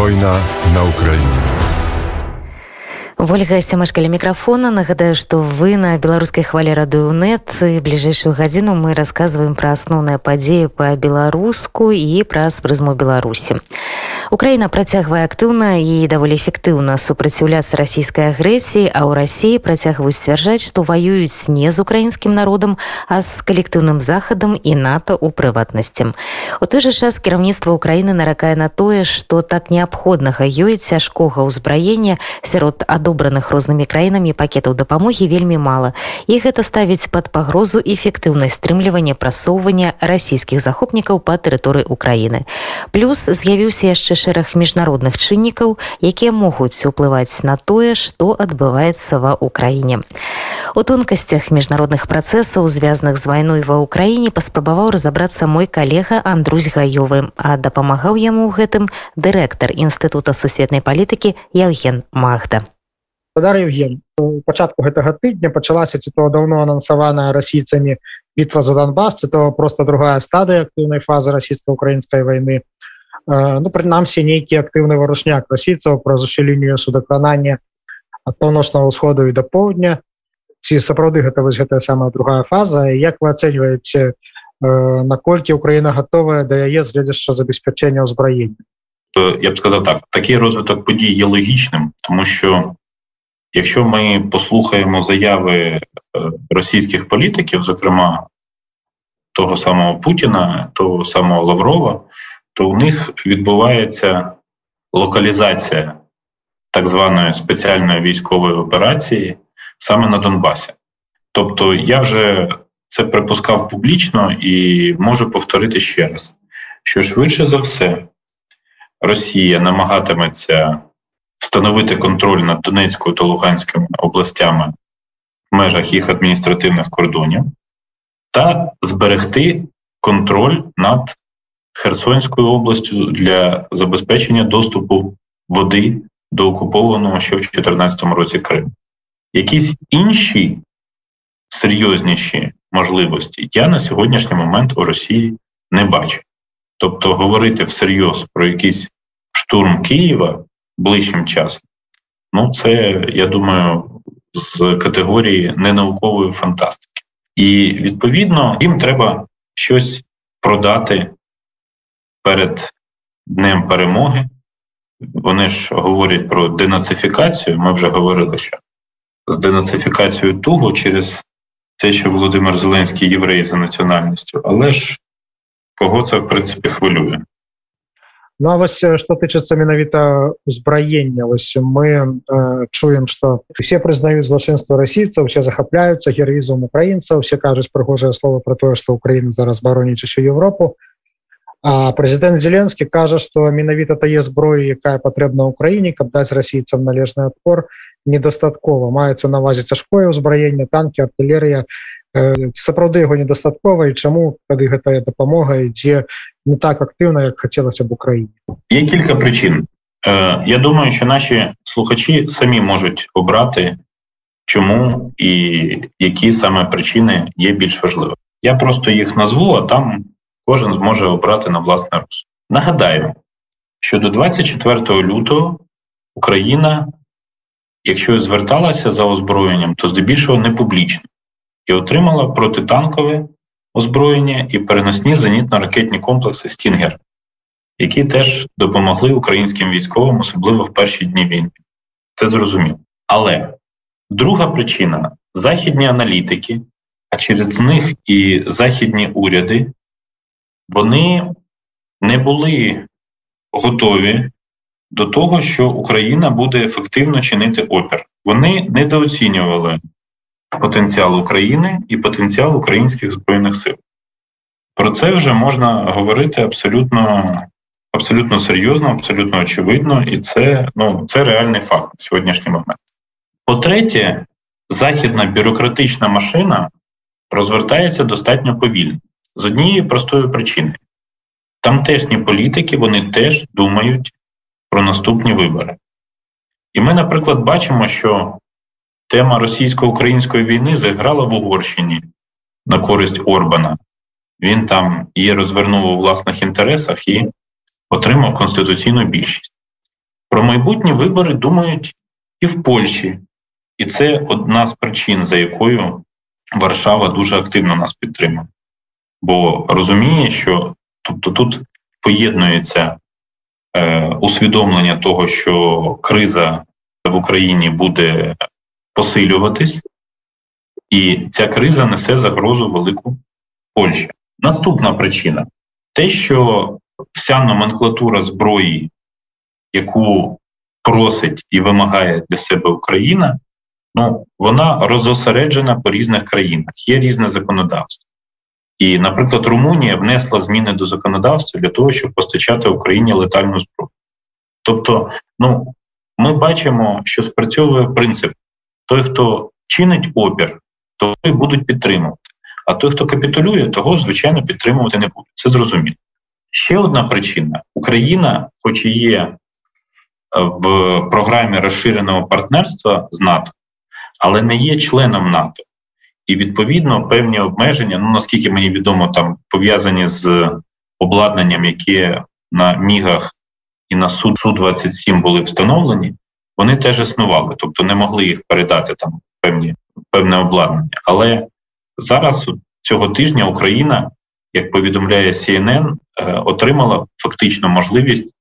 Война на Украине. Ольга сямашкаля мікрафона нагадаю што вы на беларускай хвалі радыёнет бліжэйшую гадзіну мы расказваем пра асноўныя падзеі па беларуску і праз прызму беларусі Украіна працягвае актыўна і даволі эфектыўна супраціўляцца расійскай агрэсіі а ў рассіі працягваюць сцвярджаць што ваююць не з украінскім народам а з калектыўным захадам і нато у прыватнасці у той жа час кіраўніцтва Украіны наракае на тое што так неабходнага ёй цяжкога ўзбраення сярод адо адобраных рознымі краінамі пакетаў дапамогі вельмі мала і гэта ставіць пад пагрозу эфектыўнай стрымлівання прасоўвання расійскіх захопнікаў па тэрыторыі Украіны плюс з'явіўся яшчэ шэраг міжнародных чыннікаў якія могуць уплываць на тое што адбываецца ва ўкраіне у тонкасцях міжнародных працэсаў звязаных з вайной ва ўкраіне паспрабаваў разабрацца мой калега Андрусь гаёвы а дапамагаў яму ў гэтым дырэктар інстытута сусветнай палітыкі Яўген Магда гаспадар Евген у пачатку гэтага тыдня пачалася ці то даўно анансаваная расійцамі бітва за Донбас ці то просто другая стадыя актыўнай фазы расійска-украінскай войны ну прынамсі нейкі актыўны варушняк расійцаў праз усю лінію судакранання ад паўночнага ўсходу і да поўдня ці сапраўды гэта вось гэтая самая другая фаза як вы ацэньваеце наколькі Украіна гатовая да яе следзяшча забеспячэння ўзбраення я б сказав так такий розвиток подій є логічним тому що Якщо ми послухаємо заяви е, російських політиків, зокрема того самого Путіна, того самого Лаврова, то у них відбувається локалізація так званої спеціальної військової операції саме на Донбасі. Тобто, я вже це припускав публічно і можу повторити ще раз: що швидше за все, Росія намагатиметься встановити контроль над Донецькою та Луганськими областями в межах їх адміністративних кордонів та зберегти контроль над Херсонською областю для забезпечення доступу води до окупованого ще в 2014 році Криму. Якісь інші серйозніші можливості я на сьогоднішній момент у Росії не бачу. Тобто говорити всерйоз про якийсь штурм Києва ближчим часом. Ну, це я думаю, з категорії ненаукової фантастики. І відповідно їм треба щось продати перед днем перемоги. Вони ж говорять про денацифікацію. Ми вже говорили, що з денацифікацією туго через те, що Володимир Зеленський єврей за національністю, але ж кого це в принципі хвилює? Ну а вось что тычыцца менавіта узбраення вось мы э, чуем что все прызнаюць злачынства расійцаў все захапляюцца героізм украінцаў все кажуць прыгожае слово про тое что Украіна зараз бароніць усю Европу а прэзідэнт зеленскі кажа что менавіта тае зброі якая патрэбна Украіне каб даць расійцам належны адпор недастаткова маецца навазе цяжкое ўзбраенне танки артылерыя сапраўды яго недастаткова і чаму тады гэтая дапамога ідзе не так актыўна як хацелася б Україні є кілька причин я думаю що наші слухачі самі можуть обрати чому і які саме причини є більш важливі я просто їх назву а там кожен зможе обрати на власне розсуд нагадаю що до 24 лютого Україна якщо зверталася за озброєнням то здебільшого не публічно і отримала протитанкове озброєння і переносні зенітно-ракетні комплекси Стінгер, які теж допомогли українським військовим, особливо в перші дні війни. Це зрозуміло. Але друга причина західні аналітики, а через них і західні уряди, вони не були готові до того, що Україна буде ефективно чинити опір. Вони недооцінювали потенціал України і потенціал українських збройних сил. Про це вже можна говорити абсолютно абсолютно серйозно, абсолютно очевидно, і це ну, це реальний факт на сьогоднішній момент. По-третє, західна бюрократична машина розвертається достатньо повільно з однієї простої причини. Тамтешні політики вони теж думають про наступні вибори. І ми, наприклад, бачимо, що Тема російсько-української війни заграла в Угорщині на користь Орбана. Він там її розвернув у власних інтересах і отримав конституційну більшість. Про майбутні вибори думають і в Польщі, і це одна з причин, за якою Варшава дуже активно нас підтримує, бо розуміє, що тобто тут поєднується е, усвідомлення того, що криза в Україні буде посилюватись, і ця криза несе загрозу велику Польщі. Наступна причина те, що вся номенклатура зброї, яку просить і вимагає для себе Україна, ну вона розосереджена по різних країнах, є різне законодавство. І, наприклад, Румунія внесла зміни до законодавства для того, щоб постачати Україні летальну зброю. Тобто, ну ми бачимо, що спрацьовує принцип: той, хто чинить опір, той будуть підтримувати. А той, хто капітулює, того звичайно підтримувати не буде. Це зрозуміло. Ще одна причина: Україна, хоч і є е, в програмі розширеного партнерства з НАТО, але не є членом НАТО. І відповідно певні обмеження, ну наскільки мені відомо, там пов'язані з обладнанням, яке на мігах і на су 27 були встановлені, вони теж існували, тобто не могли їх передати там певні певне обладнання. Але зараз цього тижня Україна, як повідомляє CNN, е, отримала фактично можливість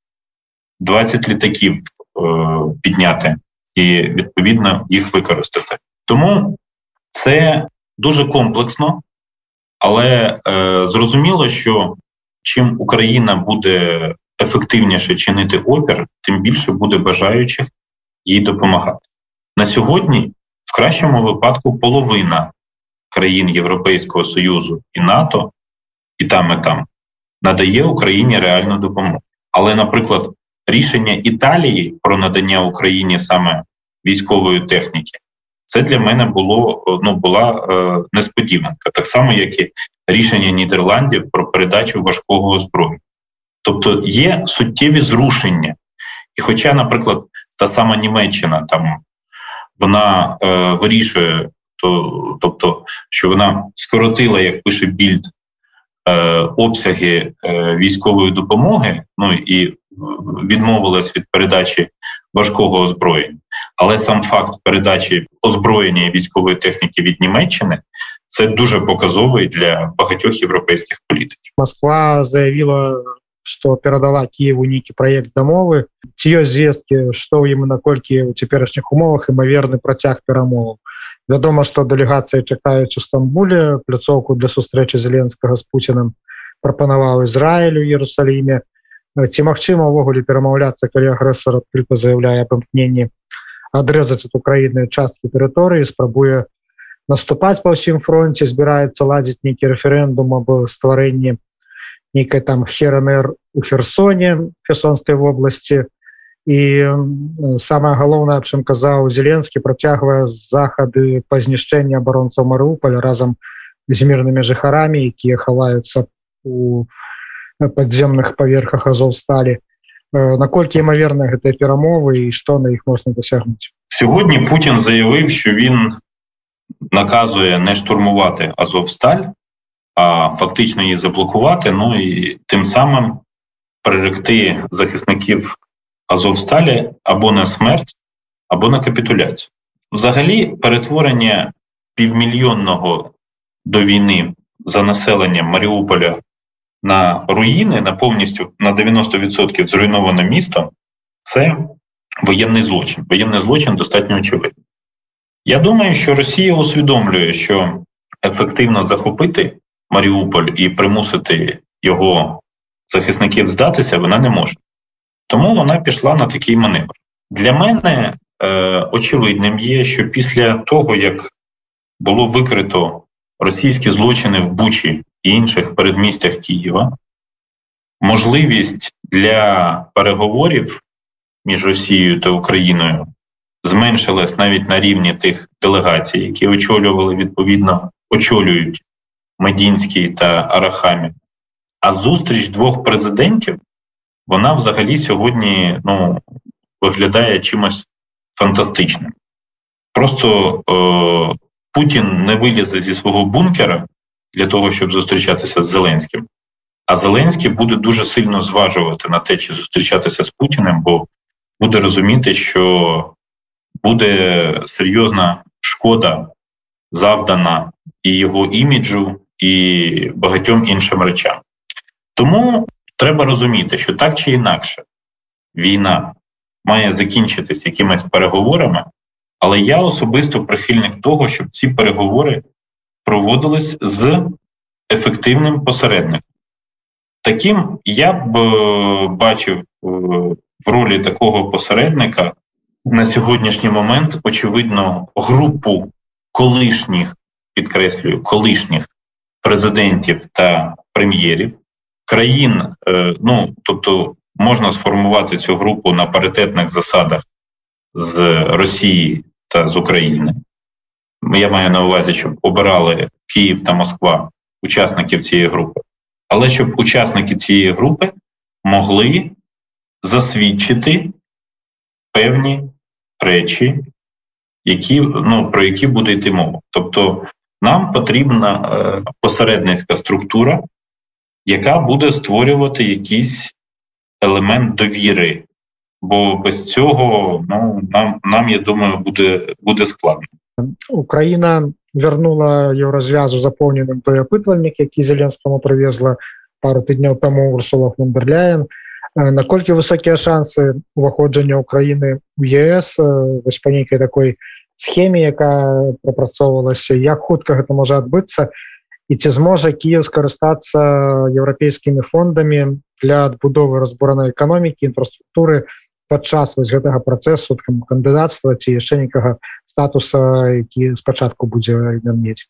20 літаків е, підняти і відповідно їх використати. Тому це дуже комплексно, але е, зрозуміло, що чим Україна буде ефективніше чинити опір, тим більше буде бажаючих їй допомагати. На сьогодні, в кращому випадку, половина країн Європейського Союзу і НАТО, і там, і там надає Україні реальну допомогу. Але, наприклад, рішення Італії про надання Україні саме військової техніки, це для мене було ну була е, несподіванка, так само, як і рішення Нідерландів про передачу важкого озброєння. Тобто є суттєві зрушення. І, хоча, наприклад, та сама Німеччина там вона е, вирішує, то, тобто, що вона скоротила, як пише більд, е, обсяги е, військової допомоги, ну і відмовилась від передачі важкого озброєння. Але сам факт передачі озброєння і військової техніки від Німеччини це дуже показовий для багатьох європейських політиків. Москва заявила что перадала Киеву нейкі проект дамовы ці ёсць звесткі што ім наколькі у цяперашніх умовах імаверны працяг перамоваў вядома што дэлегацыі чакаюць у стамбуле пляцоўку для сустрэчы зеленскага з пуціным прапанаваў Ізраілю Ерусаліме ці магчыма ўвогуле перамаўляцца калі агрэсар адкрыта заявляе аб імкненні адрэзаць ад Украіны часткі тэрыторыі спрабуе наступаць па ўсім фронте збіраецца ладзіць нейкі рэферэндум аб стварэнні нейкай там хернер у херсоне херсонской вобласці. І самое галоўнае чым казаў зеленскі працягвае захады па знішчэнні абаронцаў марыуполя разам з мірнымі жыхарамі якія хаваюцца у падземных паверхах азов сталі наколькі імаверна гэтыя перамовы і што на іх можна дасягнуць сьогодні Путін заявив що він наказує не штурмувати азовсталь а фактично її заблокувати. Ну і тим самим приректи захисників Азовсталі або на смерть, або на капітуляцію. Взагалі, перетворення півмільйонного до війни за населенням Маріуполя на руїни, на повністю на 90% зруйноване місто, це воєнний злочин. Воєнний злочин достатньо очевидний. Я думаю, що Росія усвідомлює, що ефективно захопити Маріуполь і примусити його захисників здатися, вона не може. Тому вона пішла на такий маневр. Для мене е, очевидним є, що після того, як було викрито російські злочини в Бучі і інших передмістях Києва, можливість для переговорів між Росією та Україною зменшилась навіть на рівні тих делегацій, які очолювали відповідно очолюють Медінський та Арахамі. А зустріч двох президентів вона взагалі сьогодні ну, виглядає чимось фантастичним. Просто е, Путін не вилізе зі свого бункера для того, щоб зустрічатися з Зеленським. А Зеленський буде дуже сильно зважувати на те, чи зустрічатися з Путіним, бо буде розуміти, що буде серйозна шкода завдана і його іміджу, і багатьом іншим речам. Тому треба розуміти, що так чи інакше війна має закінчитись якимись переговорами, але я особисто прихильник того, щоб ці переговори проводились з ефективним посередником. Таким я б е, бачив е, в ролі такого посередника на сьогоднішній момент, очевидно, групу колишніх, підкреслюю, колишніх президентів та прем'єрів країн, е, ну тобто можна сформувати цю групу на паритетних засадах з Росії та з України. Я маю на увазі, щоб обирали Київ та Москва учасників цієї групи, але щоб учасники цієї групи могли засвідчити певні речі, які, ну, про які буде йти мова. Тобто нам потрібна е, посередницька структура, яка буде створювати якийсь елемент довіри. Бо без цього ну нам нам я думаю буде буде складно. Україна вернула еўразвязу запоўненым той апытвальнік які зеленскому привезла пару тыдняў таму урсула фондерляен наколькі высокія шансы уваходжання Украіны у ЕС вось па нейкай такой схеме якая прапрацоўвалася як хутка гэта можа адбыцца? І ці зможа Кіев скарыстацца еўрапейскімі фондамі для адбудовы разбуранай эканомікі інфраструктуры падчас вось гэтага працэсу кандыдацтва ці яшчэ нейкага статуса які спачатку будзе мець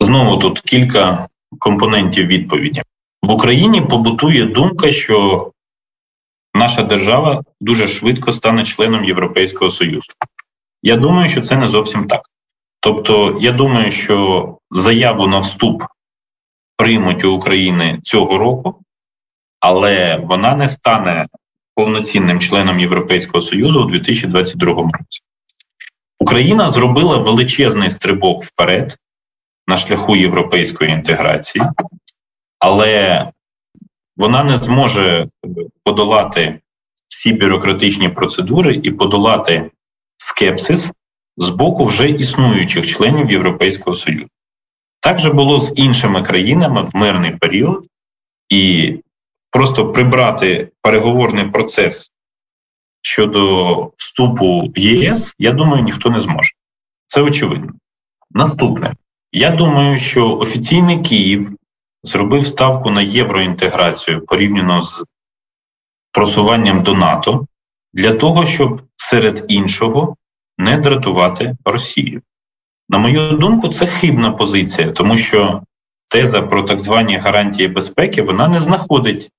знову тут кілька компонентів відповіді в Україні побутує думка, що наша держава дуже швидко стане членом Європейського Союзу. Я думаю, що це не зовсім так. Тобто, я думаю, що заяву на вступ приймуть у України цього року, але вона не стане повноцінним членом Європейського Союзу у 2022 році. Україна зробила величезний стрибок вперед на шляху європейської інтеграції, але вона не зможе подолати всі бюрократичні процедури і подолати скепсис з боку вже існуючих членів Європейського Союзу. Так же було з іншими країнами в мирний період, і просто прибрати переговорний процес щодо вступу в ЄС, я думаю, ніхто не зможе. Це очевидно. Наступне, я думаю, що офіційний Київ зробив ставку на євроінтеграцію порівняно з просуванням до НАТО для того, щоб серед іншого не дратувати Росію. На мою думку, це хибна позиція, тому що теза про так звані гарантії безпеки вона не знаходить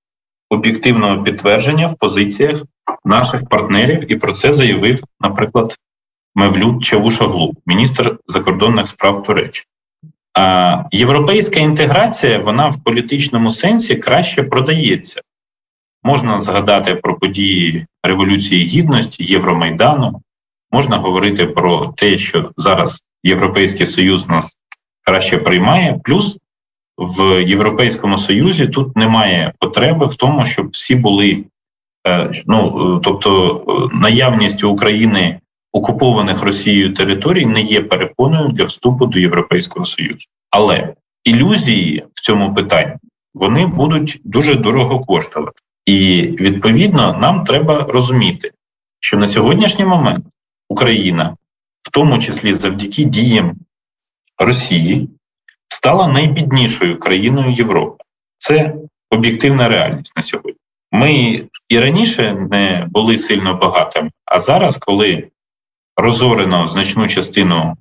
об'єктивного підтвердження в позиціях наших партнерів, і про це заявив, наприклад, Мевлют Чавушаглу, міністр закордонних справ Туреччини. Європейська інтеграція вона в політичному сенсі краще продається. Можна згадати про події Революції Гідності, Євромайдану, можна говорити про те, що зараз Європейський Союз нас краще приймає. Плюс в Європейському Союзі тут немає потреби в тому, щоб всі були, е, ну тобто, наявність України окупованих Росією територій не є перепоною для вступу до Європейського Союзу. Але ілюзії в цьому питанні вони будуть дуже дорого коштувати. І відповідно нам треба розуміти, що на сьогоднішній момент Україна, в тому числі завдяки діям Росії, стала найбіднішою країною Європи. Це об'єктивна реальність на сьогодні. Ми і раніше не були сильно багатими, а зараз, коли розорено значну частину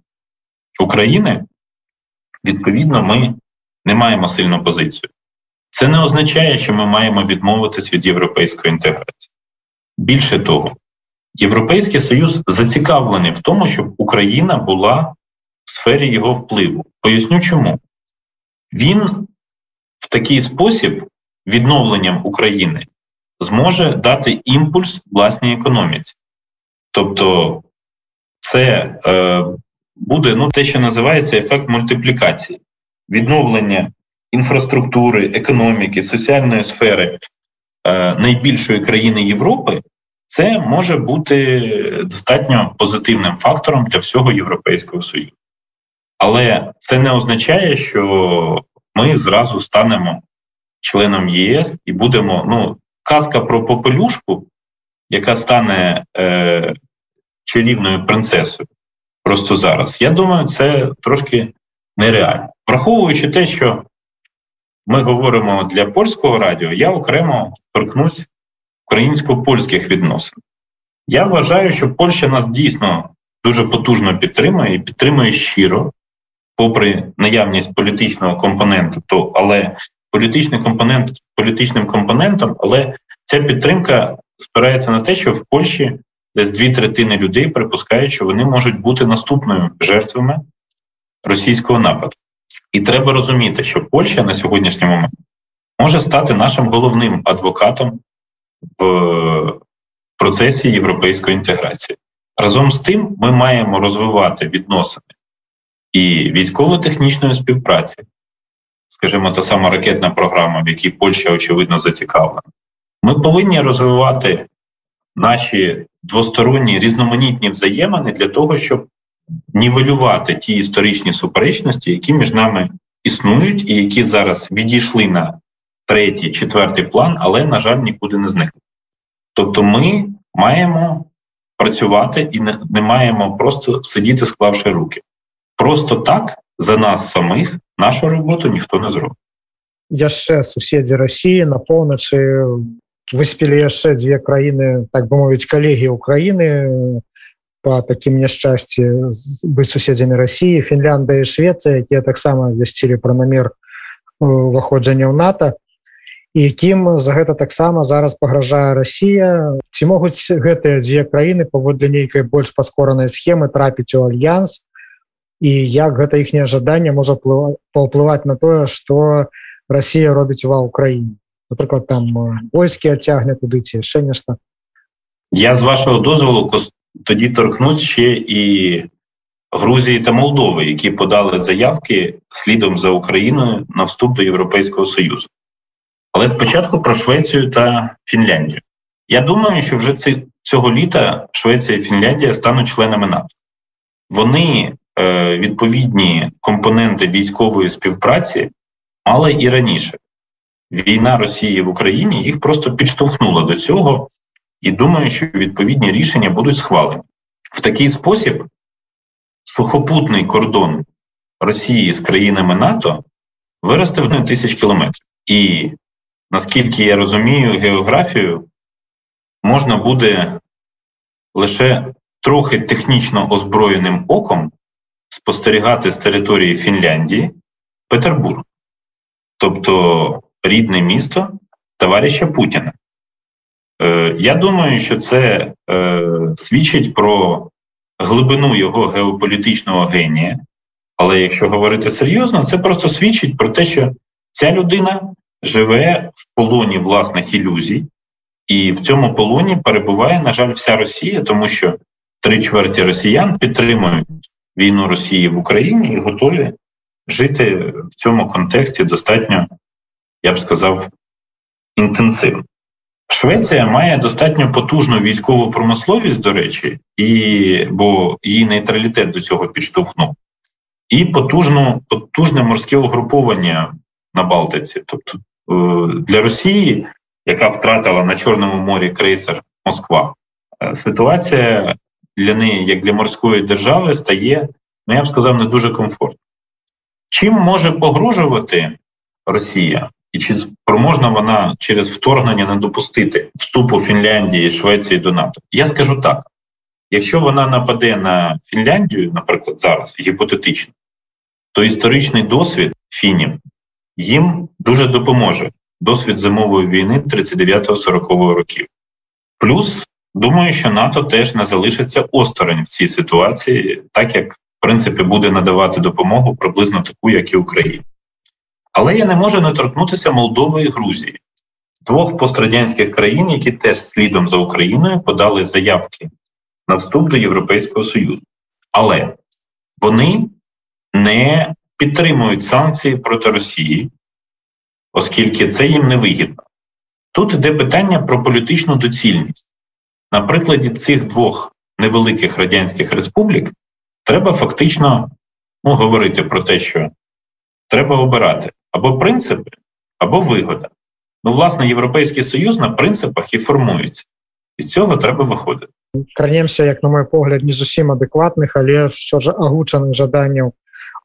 України, відповідно, ми не маємо сильну позицію. Це не означає, що ми маємо відмовитись від європейської інтеграції. Більше того, Європейський Союз зацікавлений в тому, щоб Україна була в сфері його впливу. Поясню чому. Він в такий спосіб відновленням України зможе дати імпульс власній економіці. Тобто це е, буде ну, те, що називається ефект мультиплікації, відновлення інфраструктури, економіки, соціальної сфери е, найбільшої країни Європи це може бути достатньо позитивним фактором для всього Європейського Союзу. Але це не означає, що ми зразу станемо членом ЄС і будемо. Ну, казка про попелюшку, яка стане е, чарівною принцесою просто зараз. Я думаю, це трошки нереально. Враховуючи те, що ми говоримо для польського радіо, я окремо торкнусь українсько-польських відносин. Я вважаю, що Польща нас дійсно дуже потужно підтримує і підтримує щиро, попри наявність політичного компоненту, то але політичний компонент політичним компонентом, але ця підтримка спирається на те, що в Польщі десь дві третини людей припускають, що вони можуть бути наступною жертвами російського нападу. І треба розуміти, що Польща на сьогоднішній момент може стати нашим головним адвокатом в процесі європейської інтеграції. Разом з тим, ми маємо розвивати відносини і військово-технічної співпраці, скажімо, та сама ракетна програма, в якій Польща очевидно зацікавлена. Ми повинні розвивати наші двосторонні різноманітні взаємини для того, щоб нівелювати ті історичні суперечності, які між нами існують, і які зараз відійшли на третій, четвертий план, але, на жаль, нікуди не зникли. Тобто, ми маємо працювати і не, маємо просто сидіти, склавши руки. Просто так за нас самих нашу роботу ніхто не зробить. Яшчэ суседзі Росіі на поўначы выспелі яшчэ дзве краіны так бы мовіць калегі Украіны по такім няшчасці быць суседзямі Росіі Фінляндыя і Швецыя якія таксама вясцілі пра намер уваходжання ў НАТО якім за гэта таксама зараз пагражае Росія ці могуць гэтыя дзве краіны паводле нейкай больш паскоранай схемы трапіць у альянс і як гэта іхняе жаданне можа паўплываць на тое што Росія робіць ва ўкраіне напрыклад там войскі адцягне туды ці яшчэ нешта я з вашого дозволу тоді торкнусь ще і Грузії та Молдови, які подали заявки слідом за Україною на вступ до Європейського Союзу. Але спочатку про Швецію та Фінляндію. Я думаю, що вже ці, цього літа Швеція і Фінляндія стануть членами НАТО. Вони е, відповідні компоненти військової співпраці мали і раніше війна Росії в Україні їх просто підштовхнула до цього, і думаю, що відповідні рішення будуть схвалені в такий спосіб. Сухопутний кордон Росії з країнами НАТО виросте в тисяч кілометрів. І наскільки я розумію географію, можна буде лише трохи технічно озброєним оком спостерігати з території Фінляндії Петербург. Тобто рідне місто товариша Путіна. Е, Я думаю, що це е, свідчить про глибину його геополітичного генія. Але якщо говорити серйозно, це просто свідчить про те, що ця людина живе в полоні власних ілюзій, і в цьому полоні перебуває, на жаль, вся Росія, тому що три чверті росіян підтримують війну Росії в Україні і готові жити в цьому контексті достатньо я б сказав, інтенсивно. Швеція має достатньо потужну військову промисловість, до речі, і, бо її нейтралітет до цього підштовхнув, і потужну, потужне морське угруповання на Балтиці. Тобто е, для Росії, яка втратила на Чорному морі крейсер Москва, е, ситуація для неї, як для морської держави, стає, ну я б сказав, не дуже комфортно. Чим може погрожувати Росія? і чи спроможна вона через вторгнення не допустити вступу Фінляндії і Швеції до НАТО? Я скажу так: якщо вона нападе на Фінляндію, наприклад, зараз гіпотетично, то історичний досвід фінів їм дуже допоможе. Досвід зимової війни 39-40 років. Плюс думаю, що НАТО теж не залишиться осторонь в цій ситуації, так як в принципі буде надавати допомогу приблизно таку, як і Україна. Але я не можу не торкнутися Молдови і Грузії, двох пострадянських країн, які теж слідом за Україною подали заявки на вступ до Європейського Союзу. Але вони не підтримують санкції проти Росії, оскільки це їм не вигідно. Тут йде питання про політичну доцільність. на прикладі цих двох невеликих радянських республік треба фактично ну, говорити про те, що треба обирати або принципи, або вигода. Ну, власне, Європейський Союз на принципах і формується. І з цього треба виходити. Кранемся, як на мой погляд, не зусім адэкватных, але все ж агучаных жаданняў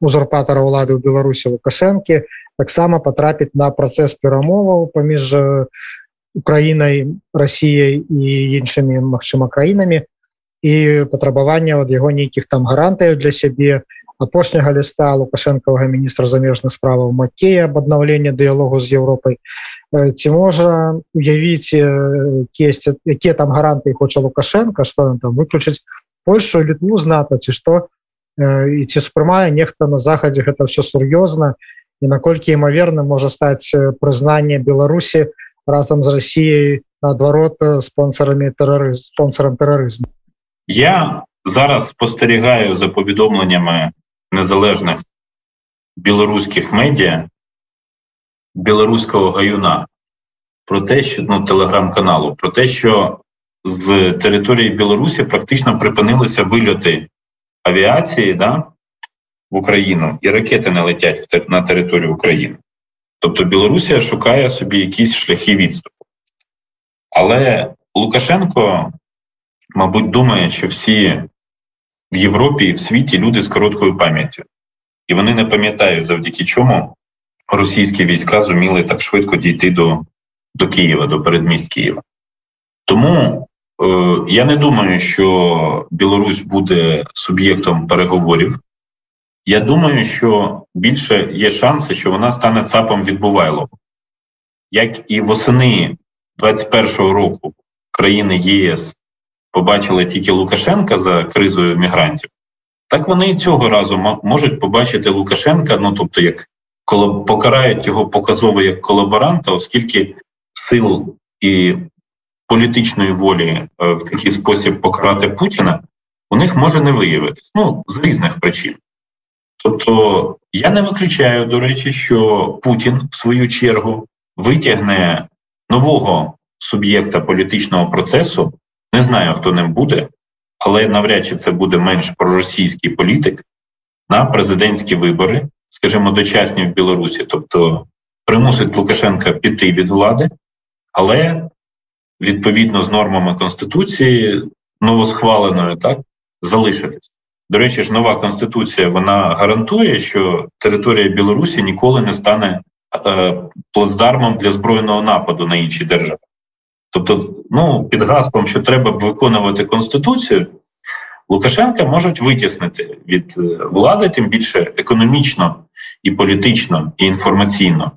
узурпатара ўлады ў Беларусі Лукашэнкі таксама патрапіць на працэс перамоваў паміж Украінай, Расіяй і іншымі магчыма краінамі. І патрабавання ад яго нейкіх там гарантыяў для сябе апошняга ліста лукашэнкавага міністра замежных справаў Макея аб аднаўленне дыялогу з Еўропай. Ці можа уявіць кесці якія там гаранты хоча лукашенко что он там выключыць Польшу літву знато ці што і ці успрымае нехта на захадзе гэта все сур'ёзна і наколькі імаверна можа стаць прызнанне Беларусі разам з Росіяй наадварот спонсорамі тэрары спонсорам тэрарызму я зараз спостерігаю за повідомленнями незалежних білоруських медіа білоруського гаюна про те, що ну, телеграм-каналу, про те, що з території Білорусі практично припинилися вильоти авіації да, в Україну, і ракети не летять на територію України. Тобто Білорусія шукає собі якісь шляхи відступу. Але Лукашенко, мабуть, думає, що всі в Європі і в світі люди з короткою пам'яттю, і вони не пам'ятають, завдяки чому російські війська зуміли так швидко дійти до до Києва, до передмість Києва. Тому е, я не думаю, що Білорусь буде суб'єктом переговорів. Я думаю, що більше є шанси, що вона стане ЦАПом відбувайло. Як і восени 21-го року країни ЄС побачили тільки Лукашенка за кризою мігрантів, так вони і цього разу можуть побачити Лукашенка, ну тобто, як покарають його показово як колаборанта, оскільки сил і політичної волі е, в такий спосіб покарати Путіна у них може не виявити ну з різних причин. Тобто я не виключаю, до речі, що Путін в свою чергу витягне нового суб'єкта політичного процесу. Не знаю, хто ним буде, але навряд чи це буде менш проросійський політик на президентські вибори, скажімо, дочасні в Білорусі, тобто примусить Лукашенка піти від влади, але відповідно з нормами Конституції новосхваленою так залишитись. До речі, ж нова конституція вона гарантує, що територія Білорусі ніколи не стане е, плацдармом для збройного нападу на інші держави. Тобто, ну під гаслом, що треба б виконувати конституцію, Лукашенка можуть витіснити від е, влади, тим більше економічно і політично, і інформаційно.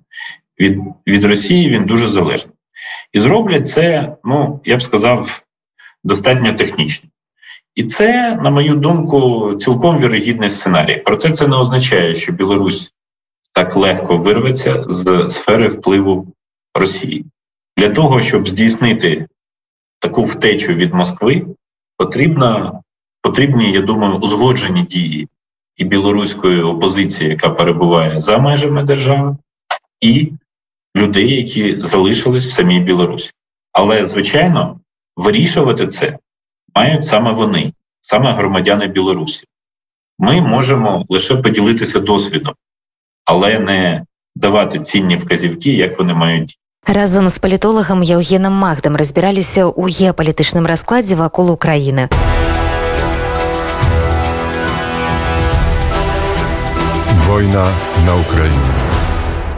Від від Росії він дуже залежний. І зроблять це, ну я б сказав, достатньо технічно. І це, на мою думку, цілком вірогідний сценарій. Проте це не означає, що Білорусь так легко вирветься з сфери впливу Росії. Для того, щоб здійснити таку втечу від Москви, потрібна, потрібні, я думаю, узгоджені дії і білоруської опозиції, яка перебуває за межами держави, і людей, які залишились в самій Білорусі. Але, звичайно, вирішувати це мають саме вони, саме громадяни Білорусі. Ми можемо лише поділитися досвідом, але не давати цінні вказівки, як вони мають. Разом з палітолагам Яўгенам Магдам разбіраліся ў геапалітычным раскладзе вакол Украіны. Война на Украине.